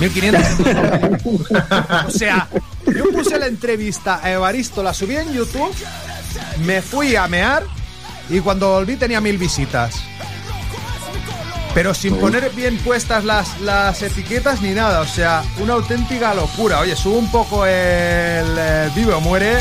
1.500. o sea, yo puse la entrevista a Evaristo, la subí en YouTube, me fui a mear y cuando volví tenía mil visitas. Pero sin poner bien puestas las, las etiquetas ni nada, o sea, una auténtica locura. Oye, subo un poco el, eh, Vive o Muere.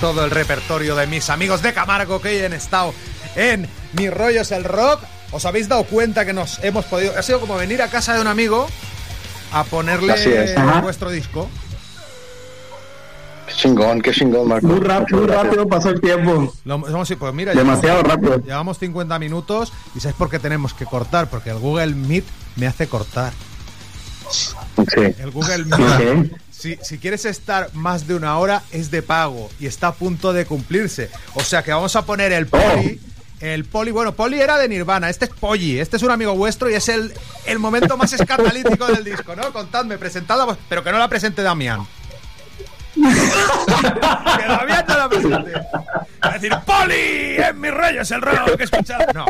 Todo el repertorio de mis amigos de Camargo que hoy han estado en Mi Rollo es el Rock. ¿Os habéis dado cuenta que nos hemos podido... Ha sido como venir a casa de un amigo a ponerle vuestro disco. Qué chingón, qué chingón, Marco. Muy rápido, muy rápido pasó el tiempo. Lo- vamos, sí, pues mira, Demasiado llevamos, rápido. Llevamos 50 minutos y ¿sabes por qué tenemos que cortar? Porque el Google Meet me hace cortar. Sí. El Google Meet. Si, si quieres estar más de una hora, es de pago y está a punto de cumplirse. O sea que vamos a poner el poli. El poli, bueno, poli era de Nirvana, este es Polly, este es un amigo vuestro y es el, el momento más escatalítico del disco, ¿no? Contadme, presentadla, pero que no la presente Damián. que Damián no la presente. Va a decir, Poli, en mis reyes el rock que escuchado. No,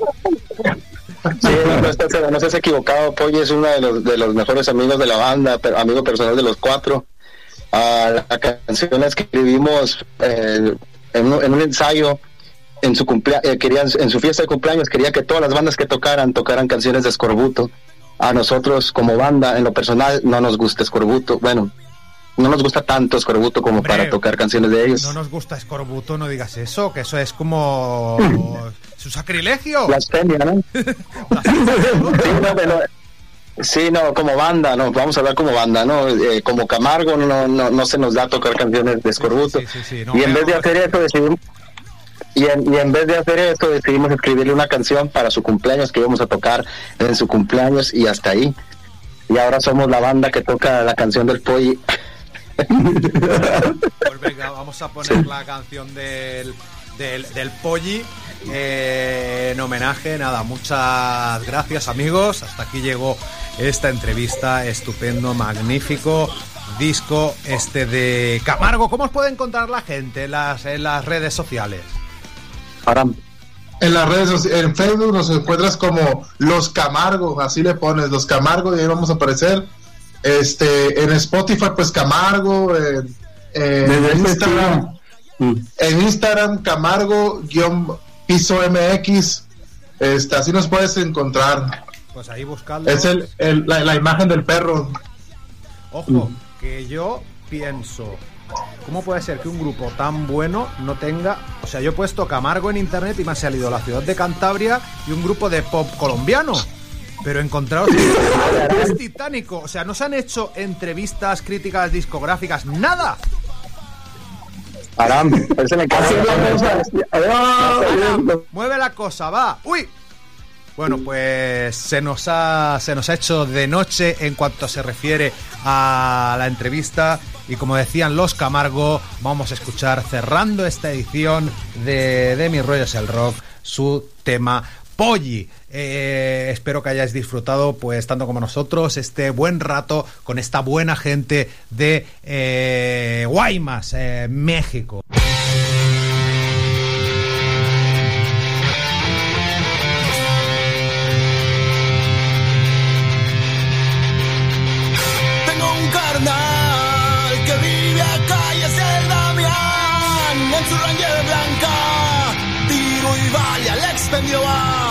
Sí, no, no estás, no estás equivocado. Polly es uno de los, de los mejores amigos de la banda, amigo personal de los cuatro. Ah, la canción la escribimos eh, en, un, en un ensayo. En su, cumplea- eh, querían, en su fiesta de cumpleaños quería que todas las bandas que tocaran tocaran canciones de Escorbuto. A nosotros como banda, en lo personal, no nos gusta Escorbuto. Bueno, no nos gusta tanto Escorbuto como Hombre, para tocar canciones de ellos. no nos gusta Escorbuto, no digas eso, que eso es como... Es un sacrilegio. Blasfemia, ¿no? Sí, no, pero- sí, no, como banda, no, vamos a hablar como banda, ¿no? Eh, como Camargo no, no, no se nos da tocar canciones de Escorbuto. Sí, sí, sí, no, y en vez de hacer eso decidimos... Y en, y en vez de hacer eso decidimos escribirle una canción para su cumpleaños que íbamos a tocar en su cumpleaños y hasta ahí. Y ahora somos la banda que toca la canción del Polly. Pues venga, vamos a poner la canción del, del, del Polly eh, en homenaje. Nada, muchas gracias amigos. Hasta aquí llegó esta entrevista. Estupendo, magnífico disco este de Camargo. ¿Cómo os puede encontrar la gente en las, en las redes sociales? En las redes en Facebook nos encuentras como Los Camargo, así le pones Los Camargo y ahí vamos a aparecer. Este, en Spotify, pues Camargo, en, ese Instagram, Mm. en Instagram, Camargo, guion piso MX. Este, así nos puedes encontrar. Pues ahí buscadlo. Es el, el- la, la imagen del perro. Ojo, que yo pienso, ¿cómo puede ser que un grupo tan bueno no tenga... O sea, yo he puesto Camargo en internet y me ha salido la ciudad de Cantabria y un grupo de pop colombiano. Pero encontraos es titánico. O sea, no se han hecho entrevistas, críticas discográficas, nada. cosa. cosas. Adiós. Mueve la cosa, va. ¡Uy! Bueno, pues se nos ha se nos ha hecho de noche en cuanto se refiere a la entrevista y como decían los Camargo, vamos a escuchar cerrando esta edición de, de Mis Rollos el Rock su tema Polly. Eh, espero que hayáis disfrutado, pues tanto como nosotros, este buen rato con esta buena gente de eh, Guaymas, eh, México. Tengo un carnal que vive acá y es el Damián. En su Ranger blanca, tiro y vale al expendio.